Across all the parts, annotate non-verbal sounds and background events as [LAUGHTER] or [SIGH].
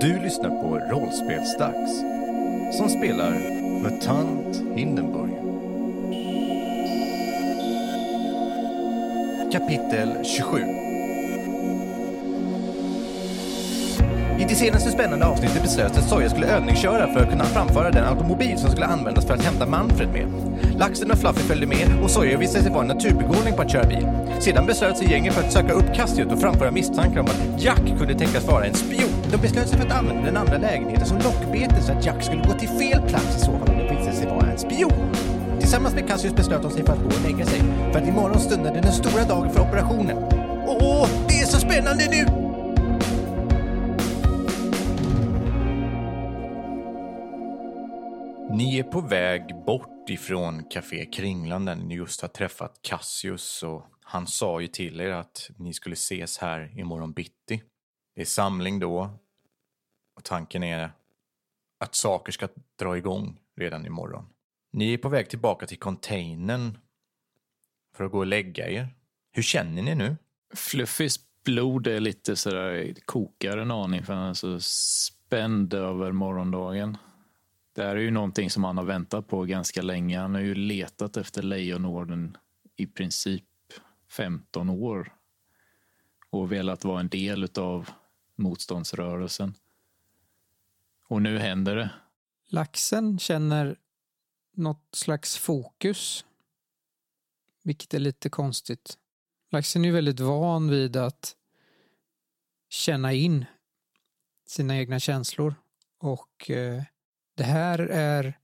Du lyssnar på Rollspelsdags som spelar MUTANT Hindenburg. Kapitel 27 I det senaste spännande avsnittet beslöts att Soja skulle övningsköra för att kunna framföra den automobil som skulle användas för att hämta Manfred med. Laxen och Fluffy följde med och Soja visade sig vara en naturbegåvning på att köra bil. Sedan beslöt sig gänget för att söka upp Cassius och framföra misstankar om att Jack kunde tänkas vara en spion. De beslöt sig för att använda den andra lägenheten som lockbete så att Jack skulle gå till fel plats i så fall om det visade sig vara en spion. Tillsammans med Cassius beslöt de sig för att gå och lägga sig, för att imorgon stundade den stora dagen för operationen. Åh, det är så spännande nu! Ni är på väg bort ifrån Café Kringlan där ni just har träffat Cassius och han sa ju till er att ni skulle ses här imorgon bitti. Det är samling då och tanken är att saker ska dra igång redan imorgon. Ni är på väg tillbaka till containern för att gå och lägga er. Hur känner ni nu? Fluffys blod är lite sådär, kokar en aning för han är så spänd över morgondagen. Det här är ju någonting som han har väntat på ganska länge. Han har ju letat efter Lejonorden i princip 15 år och velat vara en del av motståndsrörelsen. Och nu händer det. Laxen känner något slags fokus, vilket är lite konstigt. Laxen är ju väldigt van vid att känna in sina egna känslor och eh, det här är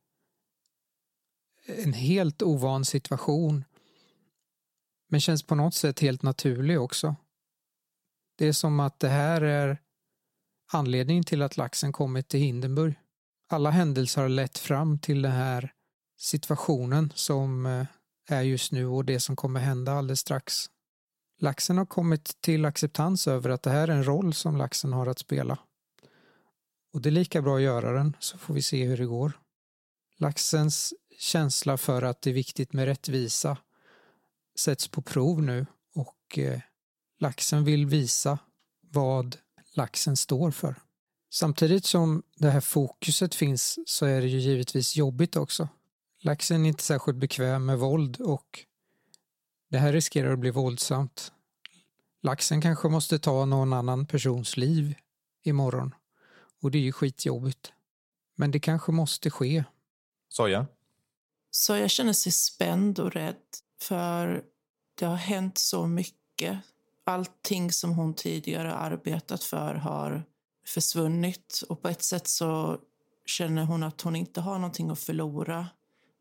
en helt ovan situation men känns på något sätt helt naturlig också. Det är som att det här är anledningen till att laxen kommit till Hindenburg. Alla händelser har lett fram till den här situationen som eh, är just nu och det som kommer hända alldeles strax. Laxen har kommit till acceptans över att det här är en roll som laxen har att spela. Och det är lika bra att göra den så får vi se hur det går. Laxens känsla för att det är viktigt med rättvisa sätts på prov nu och eh, laxen vill visa vad laxen står för. Samtidigt som det här fokuset finns så är det ju givetvis jobbigt också. Laxen är inte särskilt bekväm med våld och det här riskerar att bli våldsamt. Laxen kanske måste ta någon annan persons liv imorgon. Och det är ju skitjobbigt. Men det kanske måste ske. Soja? Så jag känner sig spänd och rädd. För det har hänt så mycket. Allting som hon tidigare arbetat för har försvunnit. Och på ett sätt så känner hon att hon inte har någonting att förlora.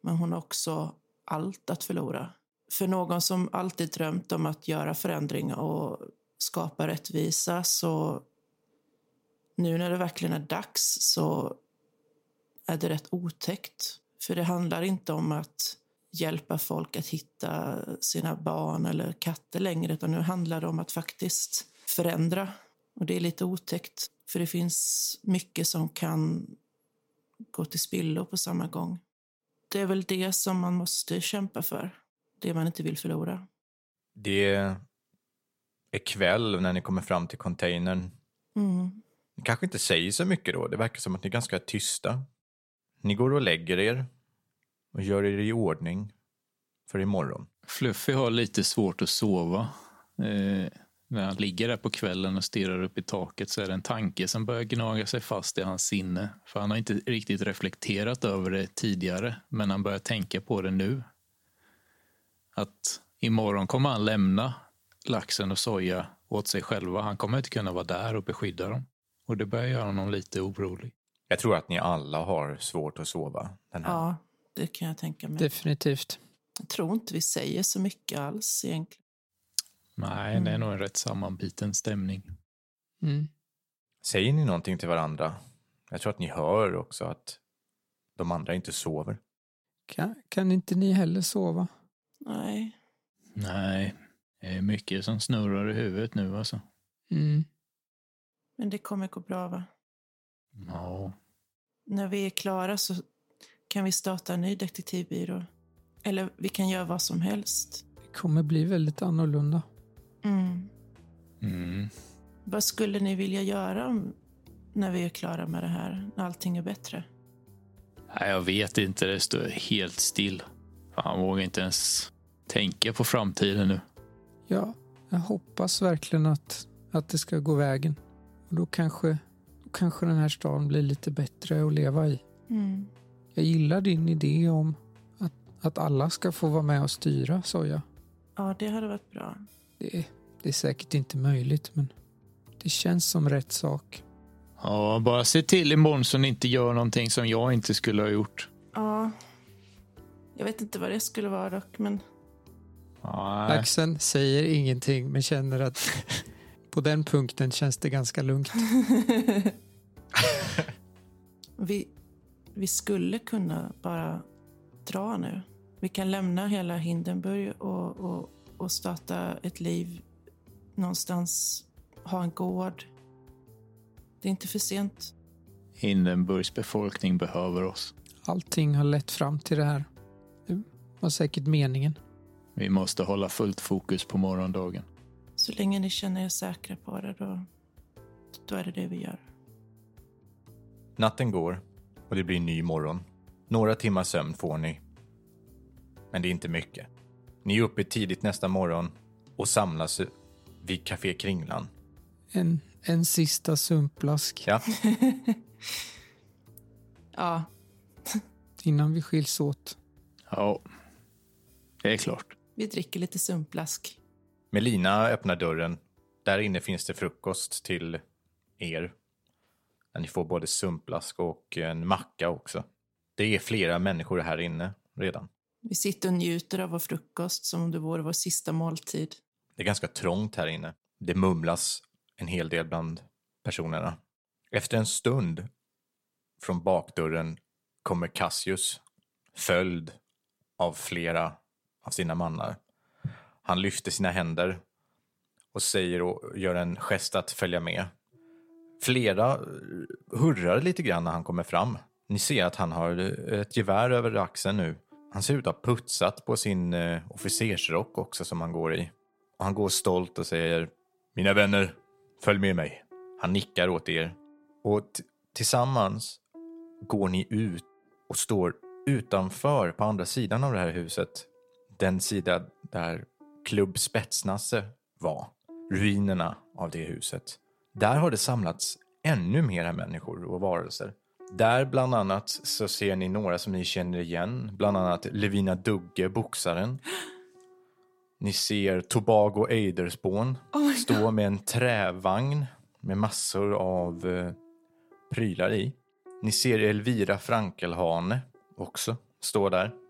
Men hon har också allt att förlora. För någon som alltid drömt om att göra förändring och skapa rättvisa så nu när det verkligen är dags så är det rätt otäckt. För det handlar inte om att hjälpa folk att hitta sina barn eller katter längre utan nu handlar det om att faktiskt förändra. Och det är lite otäckt för det finns mycket som kan gå till spillo på samma gång. Det är väl det som man måste kämpa för, det man inte vill förlora. Det är kväll när ni kommer fram till containern. Mm. Ni kanske inte säger så mycket då. Det verkar som att ni är ganska tysta. Ni går och lägger er och gör er i ordning för imorgon. Fluffy har lite svårt att sova. Eh, när han ligger där på kvällen och stirrar upp i taket så är det en tanke som börjar gnaga sig fast i hans sinne. För han har inte riktigt reflekterat över det tidigare, men han börjar tänka på det nu. Att imorgon kommer han lämna laxen och soja åt sig själva. Han kommer inte kunna vara där och beskydda dem. Och det börjar göra honom lite orolig. Jag tror att ni alla har svårt att sova. Den här. Ja, det kan jag tänka mig. Definitivt. Jag tror inte vi säger så mycket alls egentligen. Nej, det är nog en rätt sammanbiten stämning. Mm. Säger ni någonting till varandra? Jag tror att ni hör också att de andra inte sover. Kan, kan inte ni heller sova? Nej. Nej, det är mycket som snurrar i huvudet nu alltså. Mm. Men det kommer gå bra, va? Ja, När vi är klara så kan vi starta en ny detektivbyrå. Eller vi kan göra vad som helst. Det kommer bli väldigt annorlunda. Mm. mm. Vad skulle ni vilja göra när vi är klara med det här, när allting är bättre? Nej, jag vet inte. Det står helt still. Jag vågar inte ens tänka på framtiden nu. Ja, jag hoppas verkligen att, att det ska gå vägen. Och då kanske, då kanske den här staden blir lite bättre att leva i. Mm. Jag gillar din idé om att, att alla ska få vara med och styra, Soja. Ja, det hade varit bra. Det, är- det är säkert inte möjligt, men det känns som rätt sak. Ja, bara se till imorgon så ni inte gör någonting som jag inte skulle ha gjort. Ja. Jag vet inte vad det skulle vara dock, men Nej. Laxen säger ingenting, men känner att [LAUGHS] på den punkten känns det ganska lugnt. [LAUGHS] vi, vi skulle kunna bara dra nu. Vi kan lämna hela Hindenburg och, och, och starta ett liv någonstans, ha en gård. Det är inte för sent. Hindenburgs befolkning behöver oss. Allting har lett fram till det här. Det var säkert meningen. Vi måste hålla fullt fokus på morgondagen. Så länge ni känner er säkra på det, då, då är det det vi gör. Natten går och det blir en ny morgon. Några timmars sömn får ni. Men det är inte mycket. Ni är uppe tidigt nästa morgon och samlas vid Café Kringlan. En, en sista sumplask Ja, [LAUGHS] Ja, innan vi skiljs åt. Ja, det är klart. vi dricker lite sumplask. Melina öppnar dörren. Där inne finns det frukost till er. Där ni får både sumplask och en macka också. Det är flera människor här inne redan. Vi sitter och njuter av vår frukost som om det vore vår sista måltid. Det är ganska trångt här inne. Det mumlas en hel del bland personerna. Efter en stund från bakdörren kommer Cassius, följd av flera av sina mannar. Han lyfter sina händer och säger och gör en gest att följa med. Flera eh, hurrar lite grann när han kommer fram. Ni ser att han har eh, ett gevär över axeln nu. Han ser ut att ha putsat på sin eh, officersrock också som han går i. Och han går stolt och säger Mina vänner, följ med mig. Han nickar åt er. Och tillsammans går ni ut och står utanför på andra sidan av det här huset. Den sida där Klubb Spetsnase var. Ruinerna av det huset. Där har det samlats ännu mera människor och varelser. Där bland annat så ser ni några som ni känner igen. Bland annat Levina Dugge, boxaren. Ni ser Tobago Eiderspån stå med en trävagn med massor av eh, prylar i. Ni ser Elvira Frankelhane också stå där.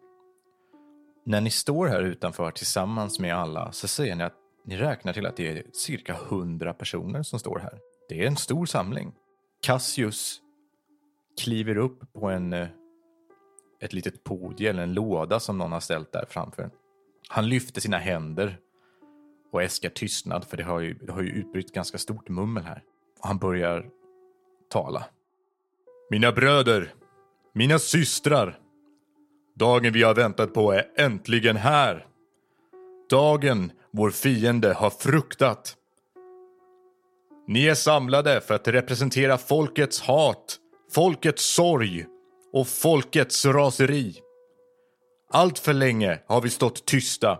När ni står här utanför tillsammans med alla så ser ni att ni räknar till att det är cirka hundra personer som står här. Det är en stor samling. Cassius kliver upp på en, eh, ett litet podie eller en låda som någon har ställt där framför. Han lyfter sina händer och äskar tystnad för det har ju, det har ju utbrytt ganska stort mummel här. Och han börjar tala. Mina bröder, mina systrar. Dagen vi har väntat på är äntligen här. Dagen vår fiende har fruktat. Ni är samlade för att representera folkets hat, folkets sorg och folkets raseri. Allt för länge har vi stått tysta.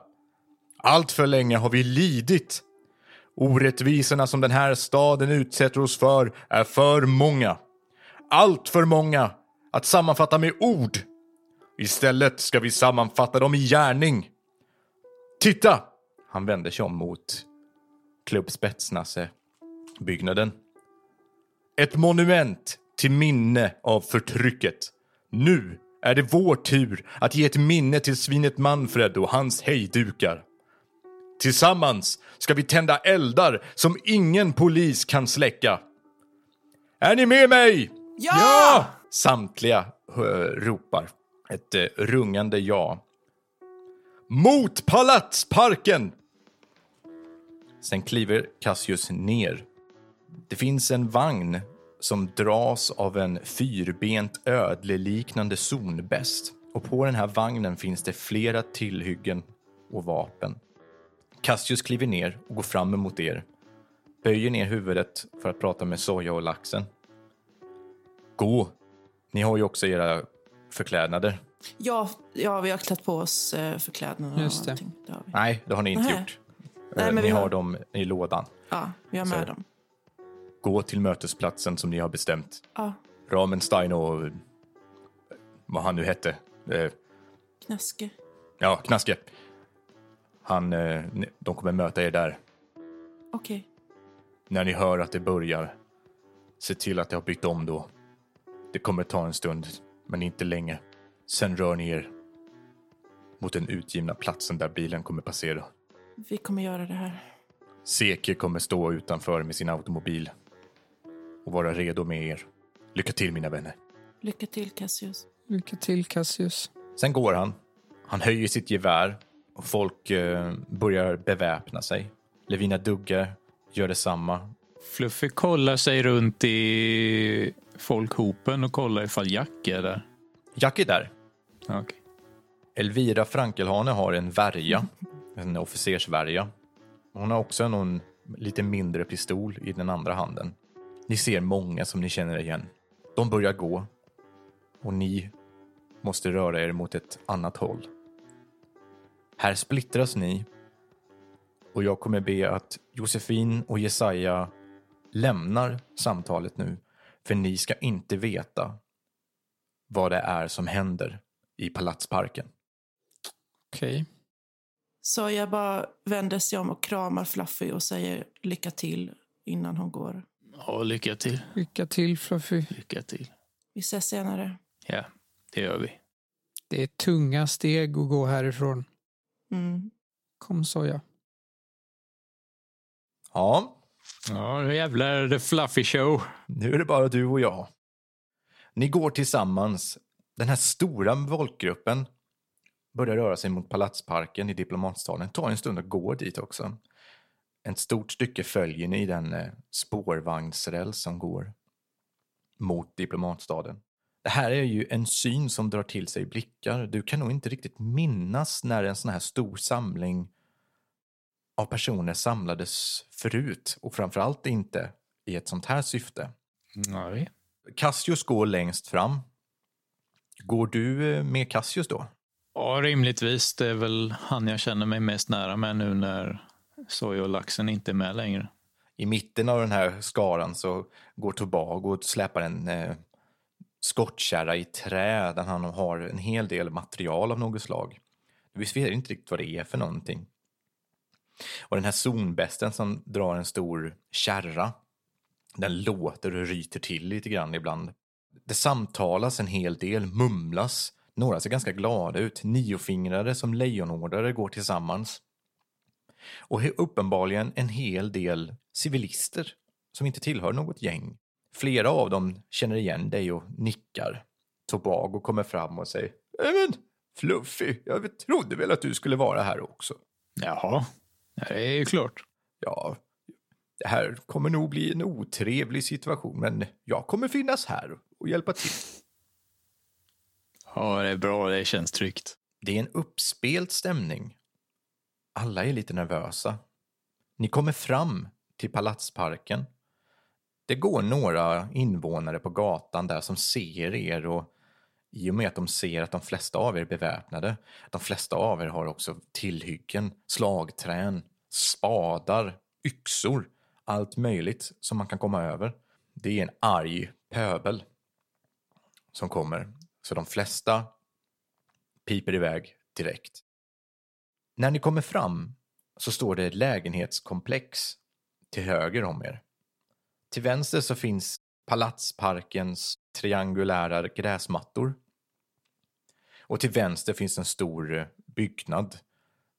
Allt för länge har vi lidit. Orättvisorna som den här staden utsätter oss för är för många. Allt för många att sammanfatta med ord. Istället ska vi sammanfatta dem i gärning. Titta! Han vänder sig om mot Klubb byggnaden. Ett monument till minne av förtrycket. Nu är det vår tur att ge ett minne till svinet Manfred och hans hejdukar. Tillsammans ska vi tända eldar som ingen polis kan släcka. Är ni med mig? Ja! Samtliga eh, ropar ett eh, rungande ja. Mot palatsparken! Sen kliver Cassius ner. Det finns en vagn som dras av en fyrbent ödleliknande zonbäst. Och på den här vagnen finns det flera tillhyggen och vapen. Cassius kliver ner och går fram emot er. Böjer ner huvudet för att prata med Soja och laxen. Gå! Ni har ju också era förklädnader. Ja, ja, vi har klätt på oss eh, förklädnaderna Just och det. allting. Det har vi. Nej, det har ni inte Nej. gjort. Nej, Eh, men ni vi har har- dem i lådan. Ja, vi har Så- med dem. Gå till mötesplatsen som ni har bestämt. Ja, Ramenstein och eh, vad han nu hette. Knaske. ja, Knaske. Han, de kommer möta er där. Okej. När ni hör att det börjar, se till att det har bytt om då. Det kommer ta en stund, men inte länge. Sen rör ni er mot den utgivna platsen där bilen kommer passera. Vi kommer göra det här. Seke kommer stå utanför med sin automobil och vara redo med er. Lycka till mina vänner. Lycka till, Cassius. Lycka till Cassius. Sen går han. Han höjer sitt gevär och folk eh, börjar beväpna sig. Levina Dugge gör detsamma. Fluffy kollar sig runt i folkhopen och kollar ifall Jack är där. Jack är där. Okej. Elvira Frankelhane har en värja, en officersvärja. Hon har också någon lite mindre pistol i den andra handen. Ni ser många som ni känner igen. De börjar gå och ni måste röra er mot ett annat håll. Här splittras ni och jag kommer be att Josefin och Jesaja lämnar samtalet nu för ni ska inte veta vad det är som händer i Palatsparken. Okej. Så jag bara vänder sig om och kramar Fluffy och säger lycka till innan hon går. Ja, lycka till. Lycka till Fluffy. Lycka till. Vi ses senare. Ja, det gör vi. Det är tunga steg att gå härifrån. Mm. Kom Soja. Ja, Ja, nu jävlar är det fluffy show. nu är det bara du och jag. Ni går tillsammans. Den här stora folkgruppen börjar röra sig mot Palatsparken i Diplomatstaden. Det tar en stund att gå dit också. Ett stort stycke följer ni den eh, spårvagnsräls som går mot Diplomatstaden. Det här är ju en syn som drar till sig blickar. Du kan nog inte riktigt minnas när en sån här stor samling av personer samlades förut och framförallt inte i ett sånt här syfte. Nej. Cassius går längst fram. Går du eh, med Cassius då? Ja, rimligtvis. Det är väl han jag känner mig mest nära med nu när Soja och laxen inte är med längre. I mitten av den här skaran så går Tobago och släpar en eh, skottkärra i trä där han har en hel del material av något slag. Vi vet inte riktigt vad det är för någonting. Och den här zonbästen som drar en stor kärra, den låter och ryter till lite grann ibland. Det samtalas en hel del, mumlas. Några ser ganska glada ut. Niofingrade som lejonordare går tillsammans. Och uppenbarligen en hel del civilister som inte tillhör något gäng. Flera av dem känner igen dig och nickar. Tobago kommer fram och säger Även Fluffy, jag trodde väl att du skulle vara här också. Jaha, det är ju klart. Ja, det här kommer nog bli en otrevlig situation, men jag kommer finnas här och hjälpa till. Ja, det är bra. Det känns tryggt. Det är en uppspelt stämning. Alla är lite nervösa. Ni kommer fram till Palatsparken. Det går några invånare på gatan där som ser er och i och med att de ser att de flesta av er är beväpnade, de flesta av er har också tillhyggen, slagträn, spadar, yxor, allt möjligt som man kan komma över. Det är en arg pöbel som kommer, så de flesta piper iväg direkt. När ni kommer fram så står det ett lägenhetskomplex till höger om er. Till vänster så finns Palatsparkens triangulära gräsmattor. Och till vänster finns en stor byggnad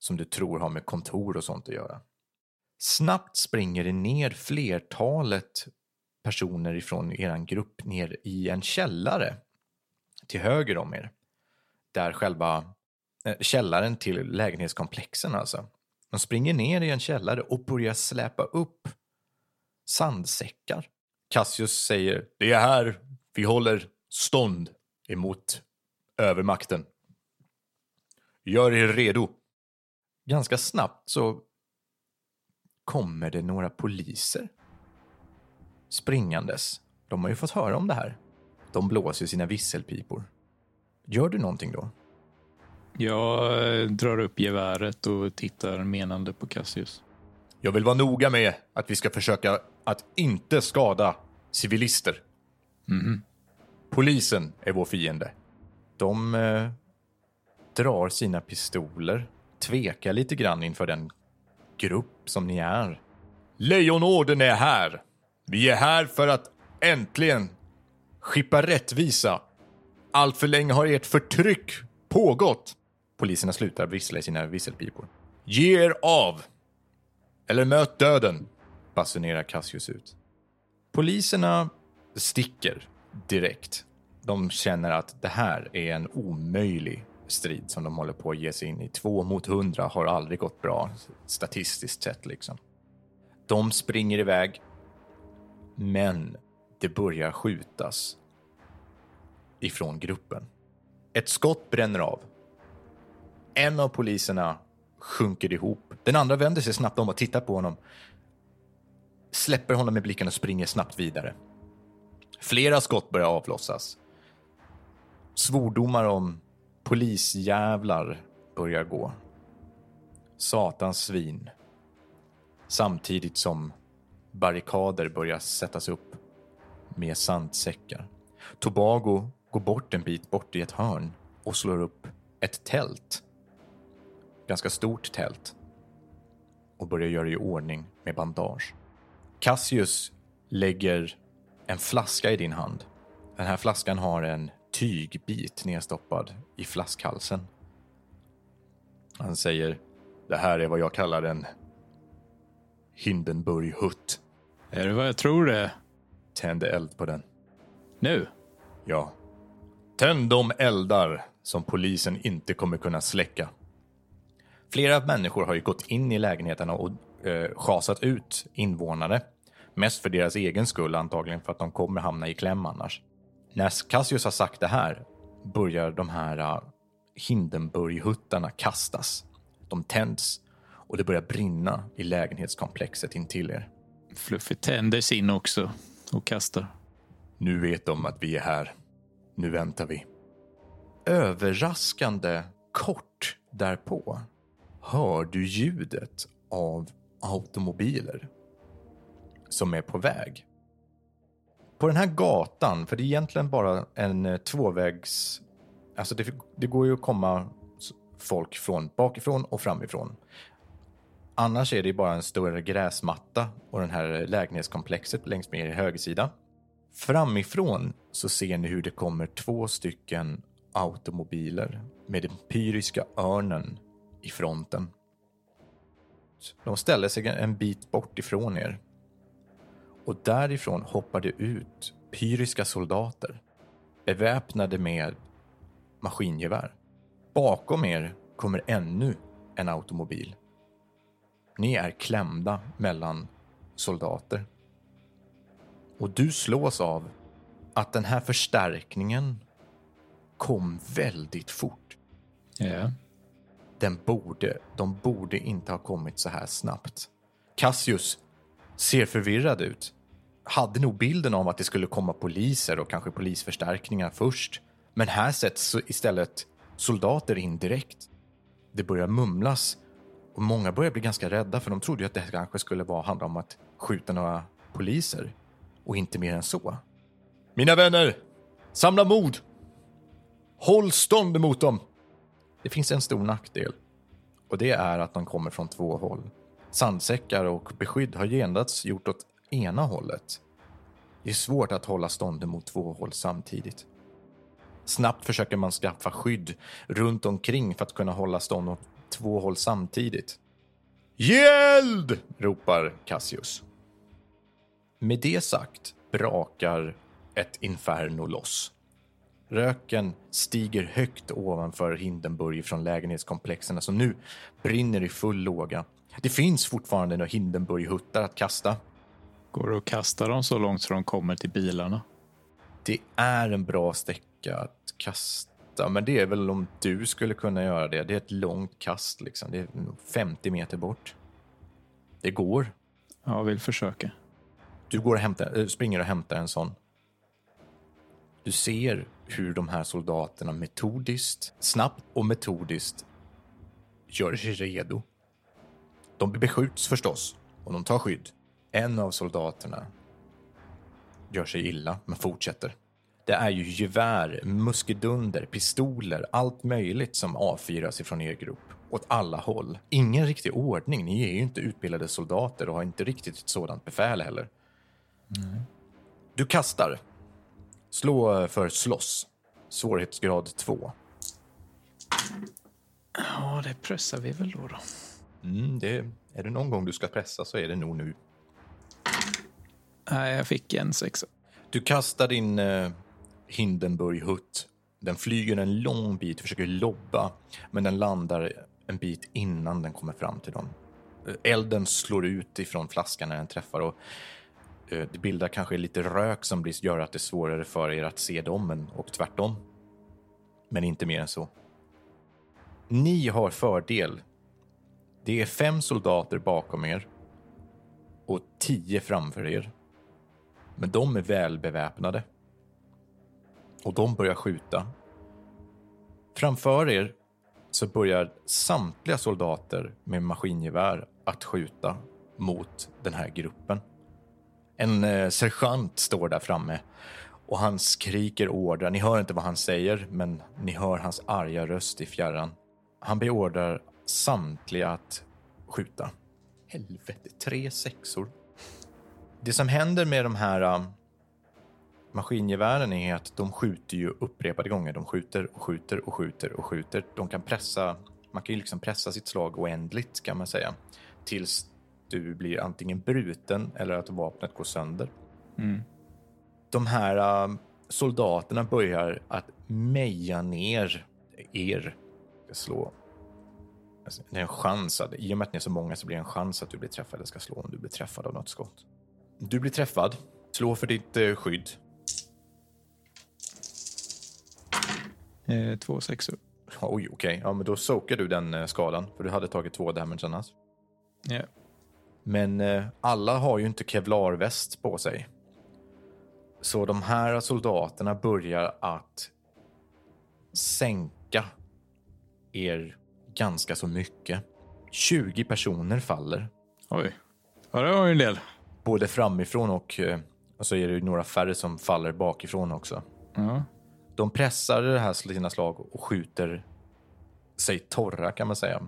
som du tror har med kontor och sånt att göra. Snabbt springer det ner flertalet personer ifrån er grupp ner i en källare till höger om er. Där själva eh, källaren till lägenhetskomplexen alltså. De springer ner i en källare och börjar släpa upp sandsäckar. Cassius säger det är här vi håller stånd emot övermakten. Gör er redo. Ganska snabbt så kommer det några poliser springandes. De har ju fått höra om det här. De blåser sina visselpipor. Gör du någonting då? Jag eh, drar upp geväret och tittar menande på Cassius. Jag vill vara noga med att vi ska försöka att inte skada civilister. Mhm. Polisen är vår fiende. De eh, drar sina pistoler, tvekar lite grann inför den grupp som ni är. Lejonorden är här. Vi är här för att äntligen skippa rättvisa. Allt för länge har ert förtryck pågått. Poliserna slutar vissla i sina visselpipor. Ge er av! Eller möt döden, basunerar Cassius ut. Poliserna sticker direkt. De känner att det här är en omöjlig strid som de håller på att ge sig in i. Två mot hundra har aldrig gått bra statistiskt sett liksom. De springer iväg, men det börjar skjutas ifrån gruppen. Ett skott bränner av. En av poliserna sjunker ihop. Den andra vänder sig snabbt om och tittar på honom. Släpper honom med blicken och springer snabbt vidare. Flera skott börjar avlossas. Svordomar om polisjävlar börjar gå. Satans svin. Samtidigt som barrikader börjar sättas upp med sandsäckar. Tobago går bort en bit bort i ett hörn och slår upp ett tält. Ganska stort tält. Och börjar göra i ordning med bandage. Cassius lägger en flaska i din hand. Den här flaskan har en tygbit nedstoppad i flaskhalsen. Han säger, det här är vad jag kallar en Hindenburg-hutt. Är det vad jag tror det är? Tänd eld på den. Nu? Ja. Tänd de eldar som polisen inte kommer kunna släcka. Flera människor har ju gått in i lägenheterna och eh, ut invånare. Mest för deras egen skull antagligen för att de kommer hamna i kläm annars. När Cassius har sagt det här börjar de här uh, Hindenburg-huttarna kastas. De tänds och det börjar brinna i lägenhetskomplexet intill er. Fluffy tänder sin också och kastar. Nu vet de att vi är här. Nu väntar vi. Överraskande kort därpå hör du ljudet av automobiler som är på väg. På den här gatan, för det är egentligen bara en eh, tvåvägs... Alltså det, det går ju att komma folk från bakifrån och framifrån. Annars är det bara en större gräsmatta och den här lägenhetskomplexet längs med er högersida. Framifrån så ser ni hur det kommer två stycken automobiler med den pyriska örnen i fronten. De ställer sig en bit bort ifrån er. Och därifrån hoppar det ut pyriska soldater beväpnade med maskingevär. Bakom er kommer ännu en automobil. Ni är klämda mellan soldater. Och du slås av att den här förstärkningen kom väldigt fort. Ja. Den borde, de borde inte ha kommit så här snabbt. Cassius ser förvirrad ut. Hade nog bilden av att det skulle komma poliser och kanske polisförstärkningar först. Men här sätts istället soldater in direkt. Det börjar mumlas och många börjar bli ganska rädda för de trodde ju att det kanske skulle vara, handla om att skjuta några poliser och inte mer än så. Mina vänner, samla mod! Håll stånd emot dem! Det finns en stor nackdel och det är att de kommer från två håll. Sandsäckar och beskydd har gendats gjort åt ena hållet. Det är svårt att hålla stånden mot två håll samtidigt. Snabbt försöker man skaffa skydd runt omkring för att kunna hålla stånd åt två håll samtidigt. Gäld! ropar Cassius. Med det sagt brakar ett inferno loss. Röken stiger högt ovanför Hindenburg från lägenhetskomplexerna som nu brinner i full låga. Det finns fortfarande några Hindenburg-huttar att kasta. Går det att kasta dem så långt så de kommer till bilarna? Det är en bra sträcka att kasta, men det är väl om du skulle kunna göra det. Det är ett långt kast, liksom. det är 50 meter bort. Det går. Jag vill försöka. Du går och hämtar, äh, springer och hämtar en sån. Du ser hur de här soldaterna metodiskt, snabbt och metodiskt gör sig redo. De beskjuts förstås och de tar skydd. En av soldaterna gör sig illa, men fortsätter. Det är ju gevär, muskedunder, pistoler, allt möjligt som avfyras ifrån er grupp. Åt alla håll. Ingen riktig ordning. Ni är ju inte utbildade soldater och har inte riktigt ett sådant befäl heller. Du kastar. Slå för slåss. Svårighetsgrad 2. Ja, det pressar vi väl då. då. Mm, det, är det någon gång du ska pressa så är det nog nu. Nej, jag fick en sexa. Du kastar din eh, Hindenburg-hutt. Den flyger en lång bit, försöker lobba, men den landar en bit innan den kommer fram till dem. Eh, Elden slår ut ifrån flaskan när den träffar och eh, det bildar kanske lite rök som blir, gör att det är svårare för er att se dem och tvärtom. Men inte mer än så. Ni har fördel. Det är fem soldater bakom er och tio framför er. Men de är välbeväpnade. Och de börjar skjuta. Framför er så börjar samtliga soldater med maskingevär att skjuta mot den här gruppen. En eh, sergeant står där framme och han skriker order. Ni hör inte vad han säger, men ni hör hans arga röst i fjärran. Han beordrar samtliga att skjuta. Helvete, tre sexor. Det som händer med de här um, maskingevären är att de skjuter ju upprepade gånger. De skjuter och skjuter och skjuter och skjuter. De kan pressa, man kan ju liksom pressa sitt slag oändligt kan man säga. Tills du blir antingen bruten eller att vapnet går sönder. De här um, soldaterna börjar att meja ner er. Jag slå. Alltså, Det är en chans, att, i och med att ni är så många så blir det en chans att du blir träffad. Jag ska slå om du blir träffad av något skott. Du blir träffad. Slå för ditt eh, skydd. Eh, två sexor. Oj, okej. Ja, men då soakar du den eh, skadan. För du hade tagit två damage annars. Ja. Men eh, alla har ju inte kevlarväst på sig. Så de här soldaterna börjar att sänka er ganska så mycket. 20 personer faller. Oj. Ja, det var ju en del. Både framifrån och, eh, och så är det ju några färre som faller bakifrån också. Ja. De pressar det här sina slag och skjuter sig torra kan man säga.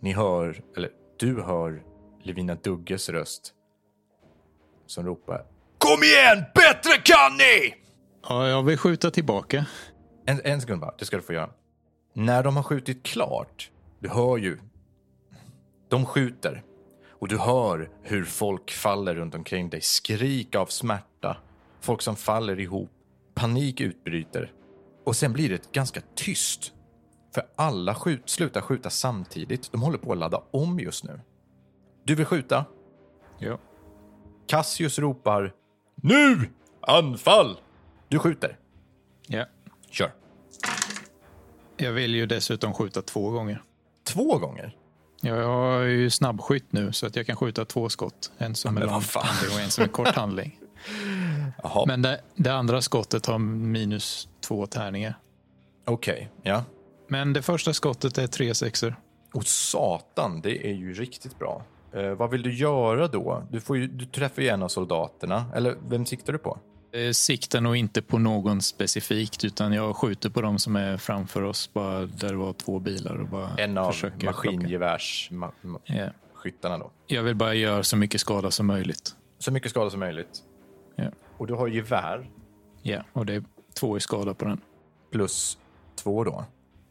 Ni hör, eller du hör Levina Dugges röst som ropar Kom igen! Bättre kan ni! ja, jag vill skjuta tillbaka. En, en sekund bara, det ska du få göra. När de har skjutit klart, du hör ju, de skjuter och du hör hur folk faller runt omkring dig, skrik av smärta, folk som faller ihop, panik utbryter och sen blir det ganska tyst. För alla skjut, slutar skjuta samtidigt, de håller på att ladda om just nu. Du vill skjuta? Ja. Cassius ropar Nu! Anfall! Du skjuter. ja. Kör. Jag vill ju dessutom skjuta två gånger. Två gånger? Ja, jag har ju snabbskytt nu så att jag kan skjuta två skott. En som men är lång handling och en som är kort handling. [LAUGHS] Jaha, Men det, det andra skottet har minus två tärningar. okej. Ja. Men det första skottet är tre sexor. Och satan, det är ju riktigt bra. Eh, vad vill du göra då? Du, får ju, du träffar ju en av soldaterna. Eller vem siktar du på? Jag siktar nog inte på någon specifikt utan jag skjuter på de som är framför oss. Bara där det var två bilar. Och bara En av maskingevärs-skyttarna Ja. då. Jag vill bara göra så mycket skada som möjligt. Så mycket skada som möjligt. Ja, Och du har gevär ja. och det är två i skada på den. plus två då.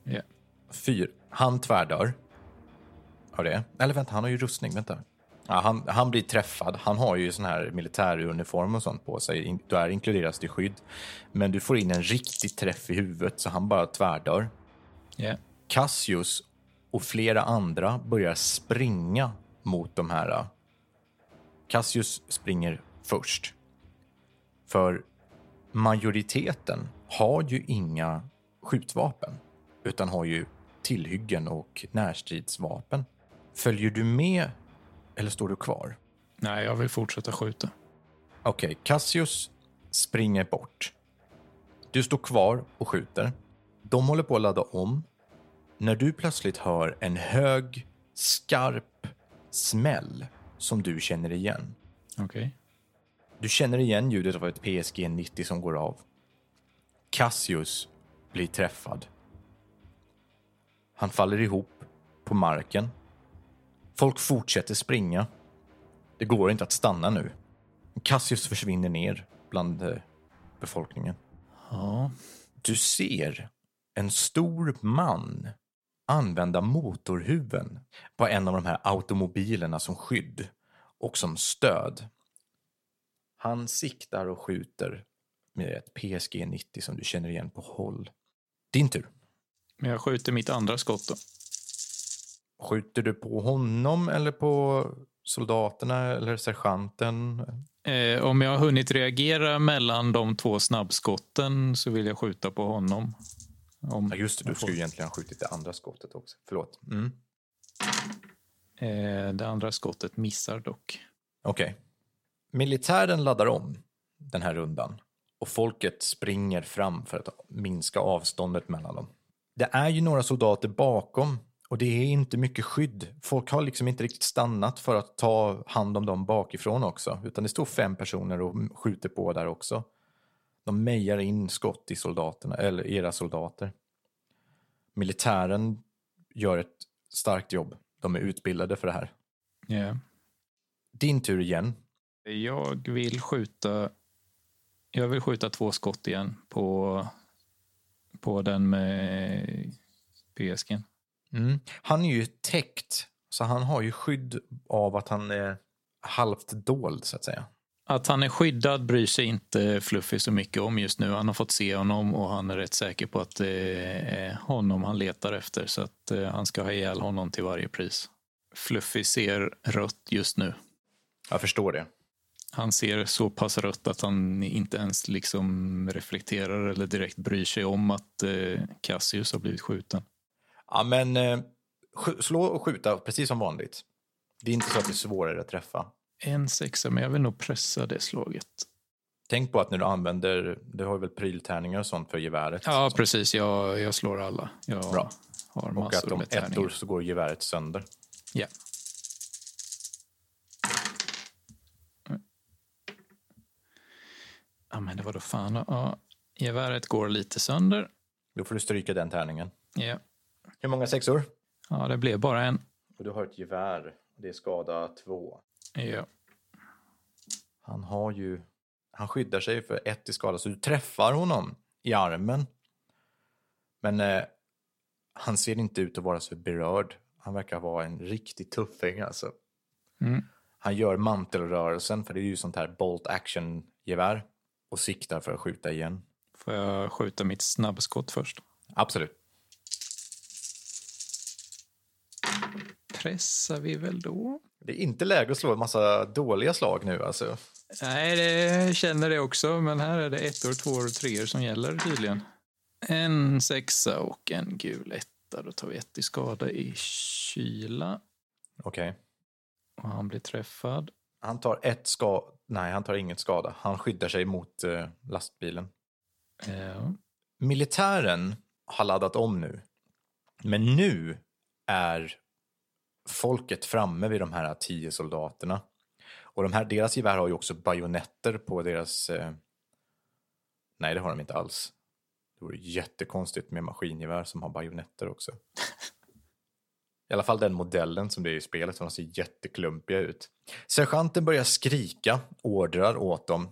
Ja. Fyra. Han tvärdör. Har det? Eller vänta, han har ju rustning. Vänta. Ja, han, han blir träffad. Han har ju sån här militäruniform och sånt på sig. Där inkluderas det skydd. Men du får in en riktig träff i huvudet så han bara tvärdör. Ja. Cassius och flera andra börjar springa mot de här. Cassius springer först. För majoriteten har ju inga skjutvapen utan har ju tillhyggen och närstridsvapen. Följer du med eller står du kvar? Nej, jag vill fortsätta skjuta. Okej, Cassius springer bort. Du står kvar och skjuter. De håller på att ladda om. När du plötsligt hör en hög, skarp smäll som du känner igen. Okej. Du känner igen ljudet av ett PSG 90 som går av. Cassius blir träffad. Han faller ihop på marken. Folk fortsätter springa. Det går inte att stanna nu. Cassius försvinner ner bland eh, befolkningen. Ja. Du ser en stor man använda motorhuven på en av de här automobilerna som skydd och som stöd. Han siktar och skjuter med ett PSG 90 som du känner igen på håll. Din tur. Men jag skjuter mitt andra skott då. Skjuter du på honom eller på soldaterna eller sergeanten? Eh, om jag har hunnit reagera mellan de två snabbskotten så vill jag skjuta på honom. Om, Ja, just det, du skulle ju egentligen ha skjutit det andra skottet också. Förlåt. Mm. eh, det andra skottet missar dock. Okej. Militären laddar om den här rundan och folket springer fram för att minska avståndet mellan dem. Det är ju några soldater bakom och det är inte mycket skydd. Folk har liksom inte riktigt stannat för att ta hand om dem bakifrån också, utan det står fem personer och skjuter på där också. De mejar in skott i soldaterna, eller era soldater. Militären gör ett starkt jobb. De är utbildade för det här. Ja. Din tur igen. Jag vill skjuta jag vill skjuta två skott igen på, på den med PSG. Mm. Han är ju täckt, så han har ju skydd av att han är halvt dold, så att säga. Att han är skyddad bryr sig inte Fluffy så mycket om just nu. Han har fått se honom och han är rätt säker på att det är honom han letar efter så att eh, han ska ha ihjäl honom till varje pris. Fluffy ser rött just nu. Jag förstår det. Han ser så pass rött att han inte ens liksom reflekterar eller direkt bryr sig om att eh, Cassius har blivit skjuten. Ja, men eh, slå och skjuta precis som vanligt. Det är inte så att det är svårare att träffa. En sexa, men jag vill nog pressa det slaget. Tänk på att när du använder, du har väl pryltärningar och sånt för geväret. Ja, precis. Jag, jag slår alla. Jag Bra. har och massor att om ettor så går geväret sönder. Ja. Ja, men det var då fan. Ja, geväret går lite sönder. Då får du stryka den tärningen. Ja. Hur många sexor? ja, det blev bara en. Och du har ett gevär. Det är skada två. Ja. Han har ju... Han skyddar sig för ett i skada, så du träffar honom i armen. Men eh, han ser inte ut att vara så berörd. Han verkar vara en riktig tuffing alltså. Mm. Han gör mantelrörelsen, för det är ju sånt här bolt action-gevär. Och siktar för att skjuta igen. Får jag skjuta mitt snabbskott först? Absolut. Pressar vi väl då? Det är inte läge att slå en massa dåliga slag nu alltså. Nej, det känner det också, men här är det ettor, tvåor och treor som gäller tydligen. En sexa och en gul etta. Då tar vi ett i skada i kyla. Okej. Och han blir träffad. Han tar ett skada. Nej, han tar inget skada. Han skyddar sig mot eh, lastbilen. Ja. Militären har laddat om nu. Men nu är folket framme vid de här tio soldaterna. Och de här, deras gevär har ju också bajonetter på deras... Eh... Nej, det har de inte alls. Det vore jättekonstigt med maskingevär som har bajonetter också. I alla fall den modellen som det är i spelet, för de ser jätteklumpiga ut. Sergeanten börjar skrika ordrar åt dem.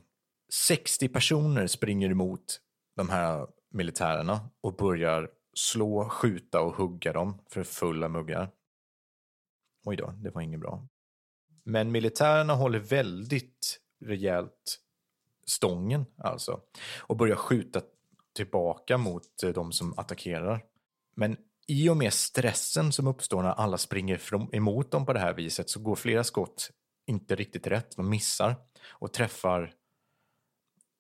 60 personer springer emot de här militärerna och börjar slå, skjuta och hugga dem för fulla muggar. Oj då, det var inget bra. Men militärerna håller väldigt rejält stången alltså och börjar skjuta tillbaka mot eh, de som attackerar. Men i och med stressen som uppstår när alla springer emot dem på det här viset så går flera skott inte riktigt rätt. De missar och träffar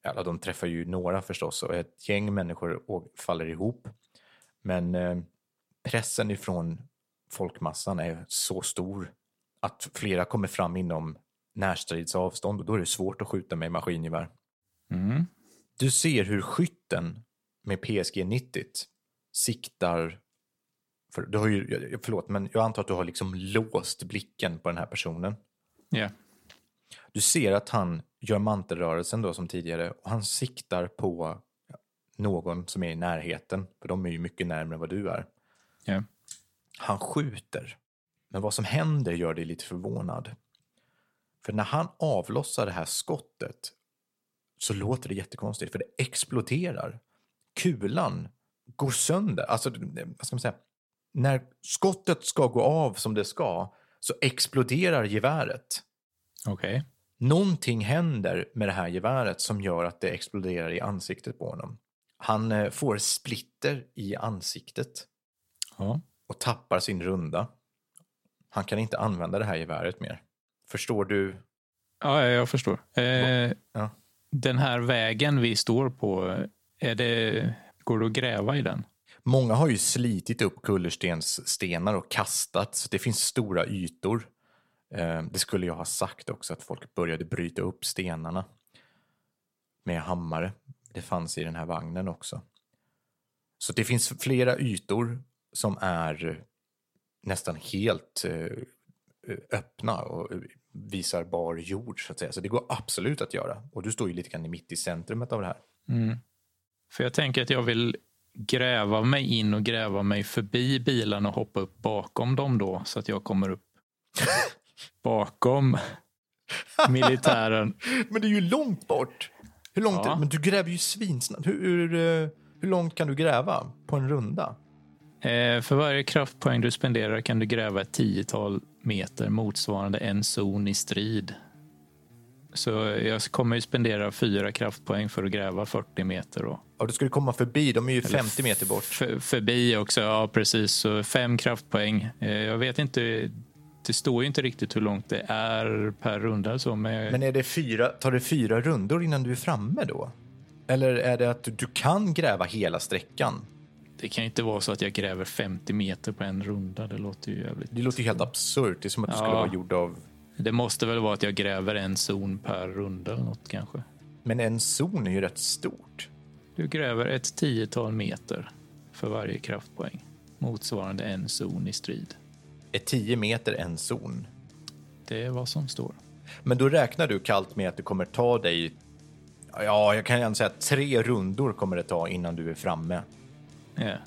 Ja, de träffar ju några förstås och ett gäng människor faller ihop. Men eh, pressen ifrån folkmassan är så stor att flera kommer fram inom närstridsavstånd och då är det svårt att skjuta med maskingevär. Mm. Du ser hur skytten med PSG 90 siktar... För, du har ju, förlåt, men jag antar att du har liksom låst blicken på den här personen. Ja. Du ser att han gör mantelrörelsen då som tidigare och han siktar på någon som är i närheten, för de är ju mycket närmare vad du är. Ja. Han skjuter, men vad som händer gör dig lite förvånad. För när han avlossar det här skottet så låter det jättekonstigt, för det exploderar. Kulan går sönder. Alltså, vad ska man säga? När skottet ska gå av som det ska så exploderar geväret. Okej. Någonting händer med det här geväret som gör att det exploderar i ansiktet på honom. Han eh, får splitter i ansiktet Ja. Och tappar sin runda. Han kan inte använda det här geväret mer. Förstår du? ja, jag förstår. Eh, Ja. Den här vägen vi står på, är det, går det att gräva i den? Många har ju slitit upp kullerstensstenar och kastat, så det finns stora ytor. Eh, Det skulle jag ha sagt också, att folk började bryta upp stenarna med hammare. Det fanns i den här vagnen också. Så det finns flera ytor som är nästan helt eh, öppna och visar bar jord, så att säga. Så det går absolut att göra. Och du står ju lite grann mitt i centrumet av det här. Mm. För jag tänker att jag vill gräva mig in och gräva mig förbi bilarna och hoppa upp bakom dem då så att jag kommer upp [LAUGHS] bakom militären. [LAUGHS] Men det är ju långt bort. Hur långt? Ja. Men du gräver ju svinsnabbt. Hur, hur, eh, hur långt kan du gräva på en runda? Eh, för varje kraftpoäng du spenderar kan du gräva ett tiotal meter motsvarande en zon i strid. Så jag kommer ju spendera fyra kraftpoäng för att gräva 40 meter. Då. Ja, du ju komma förbi. De är ju Eller 50 meter bort. För, förbi också, ja precis. Så fem kraftpoäng. Eh, jag vet inte, det står ju inte riktigt hur långt det är per runda. Så, men, Men är det fyra, tar det fyra rundor innan du är framme då? Eller är det att du kan gräva hela sträckan? Det kan ju inte vara så att jag gräver 50 meter på en runda. Det låter ju jävligt. Det låter ju helt absurt. Det är som att du skulle Ja. vara gjord av... Det måste väl vara att jag gräver en zon per runda eller något kanske. Men en zon är ju rätt stort. Du gräver ett tiotal meter för varje kraftpoäng. Motsvarande en zon i strid. Är 10 meter en zon? Det är vad som står. Men då räknar du kallt med att det kommer ta dig... Ja, jag kan säga att tre rundor kommer det ta innan du är framme. Ja.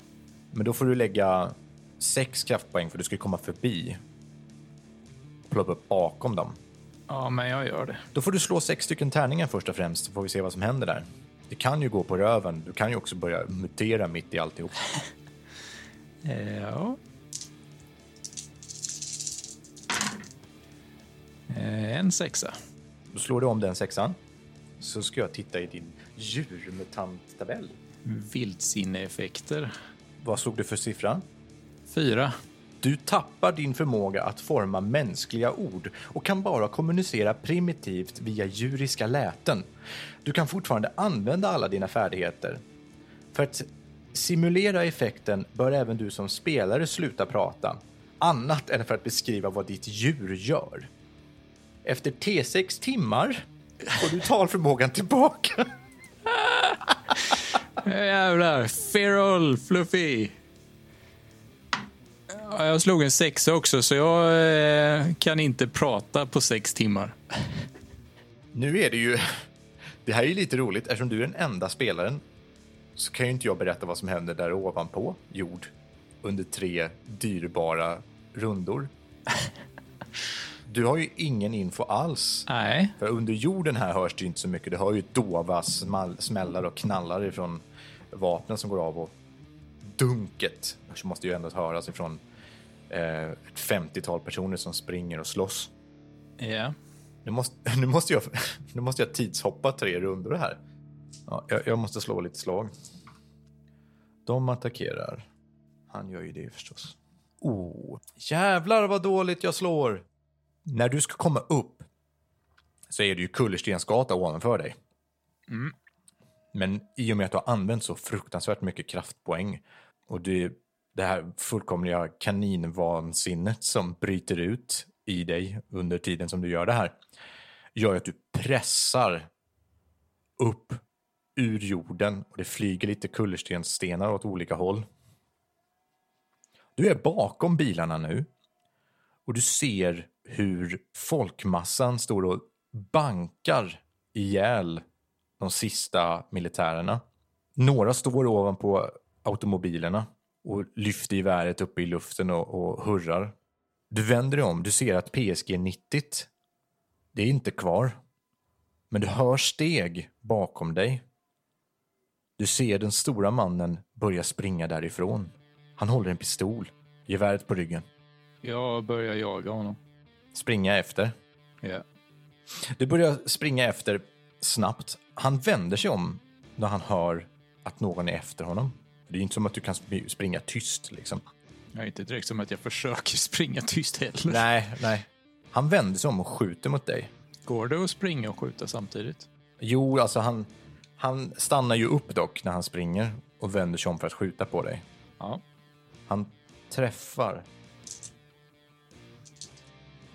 Men då får du lägga sex kraftpoäng för du ska komma förbi. Ploppa upp bakom dem. ja, men jag gör det. Då får du slå sex stycken tärningar först och främst så får vi se vad som händer där. Det kan ju gå på röven. Du kan ju också börja mutera mitt i alltihop. [LAUGHS] Ja. Eh, En sexa. Då slår du om den sexan. Så ska jag titta i din djurmutant-tabell. Vildsinneeffekter. Vad slog du för siffra? Fyra. Du tappar din förmåga att forma mänskliga ord och kan bara kommunicera primitivt via djuriska läten. Du kan fortfarande använda alla dina färdigheter. För att simulera effekten bör även du som spelare sluta prata, annat än för att beskriva vad ditt djur gör. Efter T6 timmar får du talförmågan tillbaka. Jävlar. Feral Fluffy. Ja, Jag slog en sexa också, så jag eh, kan inte prata på sex timmar. Nu är det ju... Det här är lite roligt. Eftersom du är den enda spelaren så kan ju inte jag berätta vad som händer där ovanpå jord under tre dyrbara rundor. Du har ju ingen info alls. Nej. För under jorden här hörs det inte så mycket. Du hör ju dova smällar och knallar ifrån vapnen som går av och dunket så måste ju ändå höras ifrån eh, ett 50-tal personer som springer och slåss. Ja. Nu måste, [LAUGHS] nu måste, jag, [LAUGHS] nu måste jag tidshoppa tre rundor här. Ja, jag, jag måste slå lite slag. De attackerar. Han gör ju det förstås. Oh, jävlar vad dåligt jag slår! När du ska komma upp så är det ju kullerstensgata ovanför dig. Men i och med att du har använt så fruktansvärt mycket kraftpoäng och det, det här fullkomliga kaninvansinnet som bryter ut i dig under tiden som du gör det här gör att du pressar upp ur jorden och det flyger lite kullerstensstenar åt olika håll. Du är bakom bilarna nu och du ser hur folkmassan står och bankar ihjäl de sista militärerna. Några står ovanpå automobilerna och lyfter geväret uppe i luften och, och hurrar. Du vänder dig om, du ser att PSG 90, det är inte kvar. Men du hör steg bakom dig. Du ser den stora mannen börja springa därifrån. Han håller en pistol, geväret på ryggen. Jag börjar jaga honom. Springa efter. Ja. Du börjar springa efter snabbt. Han vänder sig om när han hör att någon är efter honom. Det är inte som att du kan sp- springa tyst liksom. Jag är inte direkt som att jag försöker [LAUGHS] springa tyst heller. Nej, nej. Han vänder sig om och skjuter mot dig. Går det att springa och skjuta samtidigt? Jo, alltså han, han stannar ju upp dock när han springer och vänder sig om för att skjuta på dig. Ja. Han träffar.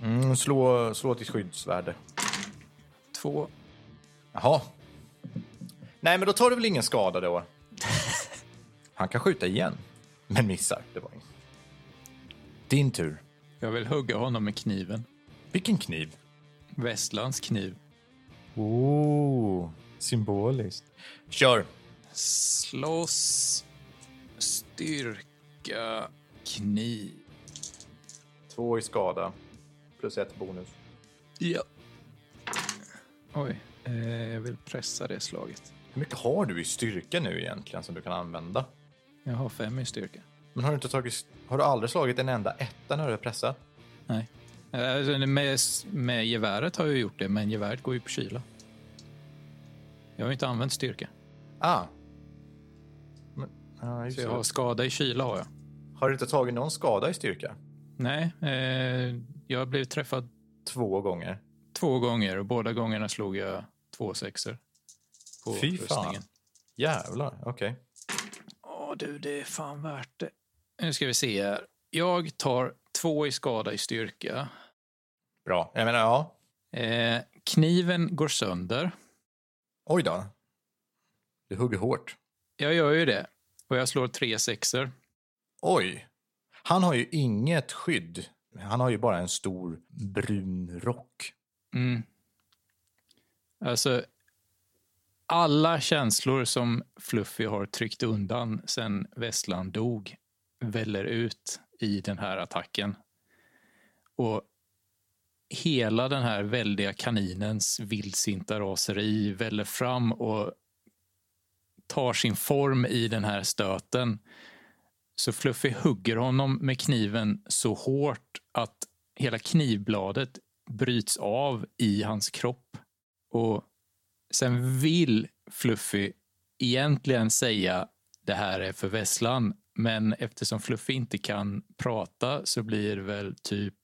Mm, slå, slå till skyddsvärde. Två. Jaha. Nej, men då tar du väl ingen skada då? [LAUGHS] Han kan skjuta igen, men missar. Det var inget. Din tur. Jag vill hugga honom med kniven. Vilken kniv? Västlands kniv. Oh, symboliskt. Kör. Slåss. Styrka. Kniv. Två i skada. Plus ett bonus. Ja. Oj, jag vill pressa det slaget. Hur mycket har du i styrka nu egentligen som du kan använda? Jag har fem i styrka. Men har du inte tagit... Har du aldrig slagit en enda etta när du har pressat? Nej. Eh, Alltså, med, med geväret har jag gjort det, men geväret går ju på kyla. Jag har inte använt styrka. Ah. Men, ja, just Så jag har skada i kyla har jag. Har du inte tagit någon skada i styrka? Nej, eh, jag har blivit träffad Två gånger. två gånger och båda gångerna slog jag två sexor. På Fy fan. rustningen. Jävlar, okej. Åh du, det är fan värt det. Nu ska vi se här. Jag tar två i skada i styrka. Bra. Jag menar, ja. Eh, kniven går sönder. Oj då. Du hugger hårt. Jag gör ju det. Och jag slår tre sexor. Oj. Han har ju inget skydd. Han har ju bara en stor brun rock. Mm. Alltså, alla känslor som Fluffy har tryckt undan sen Vesslan dog väller ut i den här attacken. Och hela den här väldiga kaninens vildsinta raseri väller fram och tar sin form i den här stöten. Så Fluffy hugger honom med kniven så hårt att hela knivbladet bryts av i hans kropp. Och sen vill Fluffy egentligen säga det här är för Vesslan, men eftersom Fluffy inte kan prata så blir det väl typ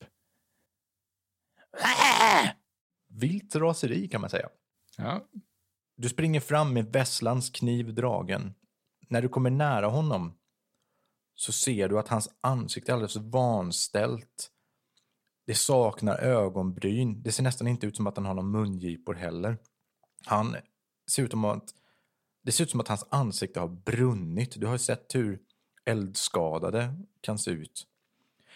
Vilt raseri kan man säga. Ja, Du springer fram med Vesslans kniv dragen. När du kommer nära honom så ser du att hans ansikte är alldeles vanställt. Det saknar ögonbryn. Det ser nästan inte ut som att han har någon mungipor heller. Han ser ut som att det ser ut som att hans ansikte har brunnit. Du har ju sett hur eldskadade kan se ut.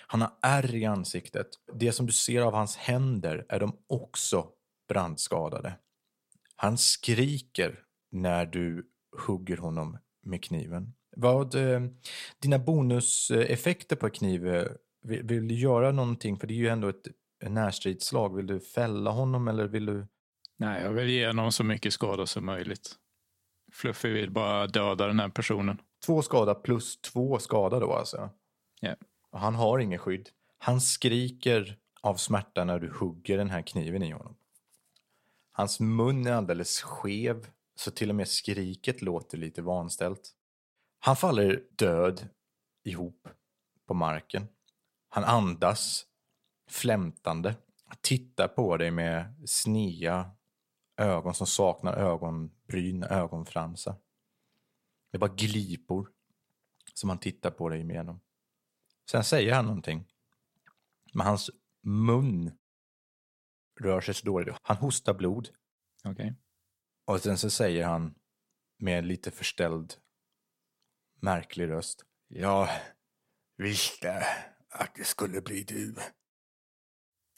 Han har ärr i ansiktet. Det som du ser av hans händer är de också brandskadade. Han skriker när du hugger honom med kniven. Vad, eh, dina bonuseffekter på kniv, eh, vill, vill du göra någonting? För det är ju ändå ett närstridsslag. Vill du fälla honom eller vill du? nej, jag vill ge honom så mycket skada som möjligt. Fluffy vill bara döda den här personen. Två skada plus två skada då alltså? Ja. Och han har ingen skydd. Han skriker av smärta när du hugger den här kniven i honom. Hans mun är alldeles skev, så till och med skriket låter lite vanställt. Han faller död ihop på marken. Han andas flämtande, tittar på dig med snea ögon som saknar ögonbryn, ögonfransar. Det är bara glipor som han tittar på dig igenom. Sen säger han någonting. Men hans mun rör sig så dåligt. Han hostar blod. Okej. Och sen så säger han med lite förställd, märklig röst. Jag visste att det skulle bli du.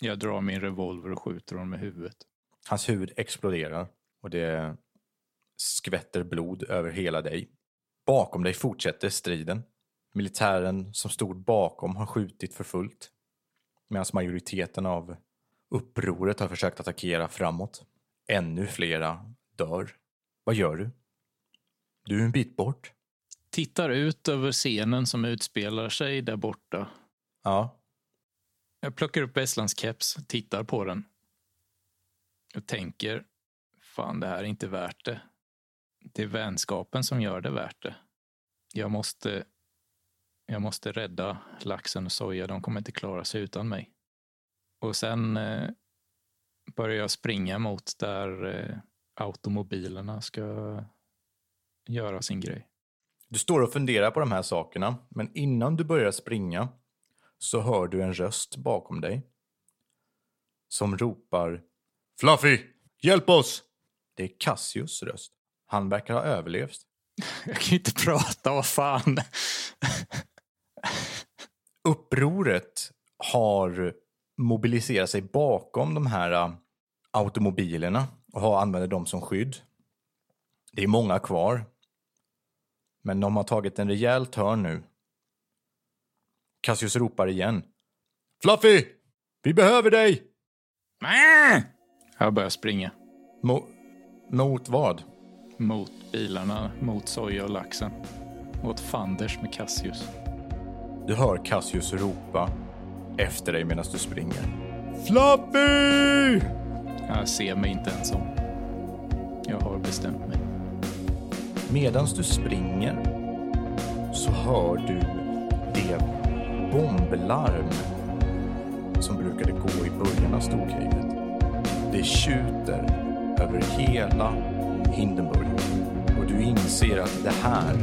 Jag drar min revolver och skjuter honom i huvudet. Hans huvud exploderar och det skvätter blod över hela dig. Bakom dig fortsätter striden. Militären som stod bakom har skjutit för fullt. Medan majoriteten av upproret har försökt attackera framåt. Ännu flera dör. Vad gör du? Du är en bit bort. Tittar ut över scenen som utspelar sig där borta. Ja. Jag plockar upp Esslands keps, tittar på den. Och tänker, fan det här är inte värt det. Det är vänskapen som gör det värt det. Jag måste, jag måste rädda laxen och soja, de kommer inte klara sig utan mig. Och sen eh, börjar jag springa mot där eh, automobilerna ska göra sin grej. Du står och funderar på de här sakerna, men innan du börjar springa så hör du en röst bakom dig som ropar Fluffy, hjälp oss! Det är Cassius röst. Han verkar ha överlevt. [LAUGHS] Jag kan inte prata, vad fan. [LAUGHS] Upproret har mobiliserat sig bakom de här äh, automobilerna och har använder dem som skydd. Det är många kvar. Men de har tagit en rejäl törn nu. Cassius ropar igen. Fluffy! Vi behöver dig! Jag börjar springa. Mo mot vad? Mot bilarna, mot soja och laxen. Åt fanders med Cassius. Du hör Cassius ropa efter dig medan du springer. Fluffy! Jag ser mig inte ens om. Jag har bestämt mig. Medan du springer så hör du det bomblarm som brukade gå i början av storkriget. Det tjuter över hela Hindenburg och du inser att det här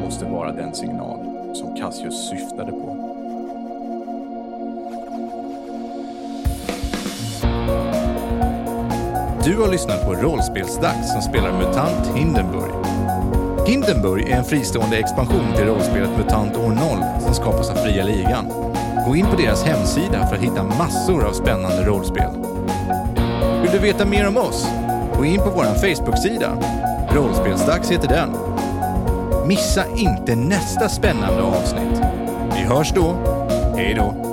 måste vara den signal som Cassius syftade på. Du har lyssnat på Rollspelsdags som spelar MUTANT Hindenburg. Hindenburg är en fristående expansion till rollspelet MUTANT år 0 som skapas av Fria Ligan. Gå in på deras hemsida för att hitta massor av spännande rollspel. Vill du veta mer om oss? Gå in på vår Facebook-sida. Rollspelsdags heter den. Missa inte nästa spännande avsnitt. Vi hörs då. Hej då!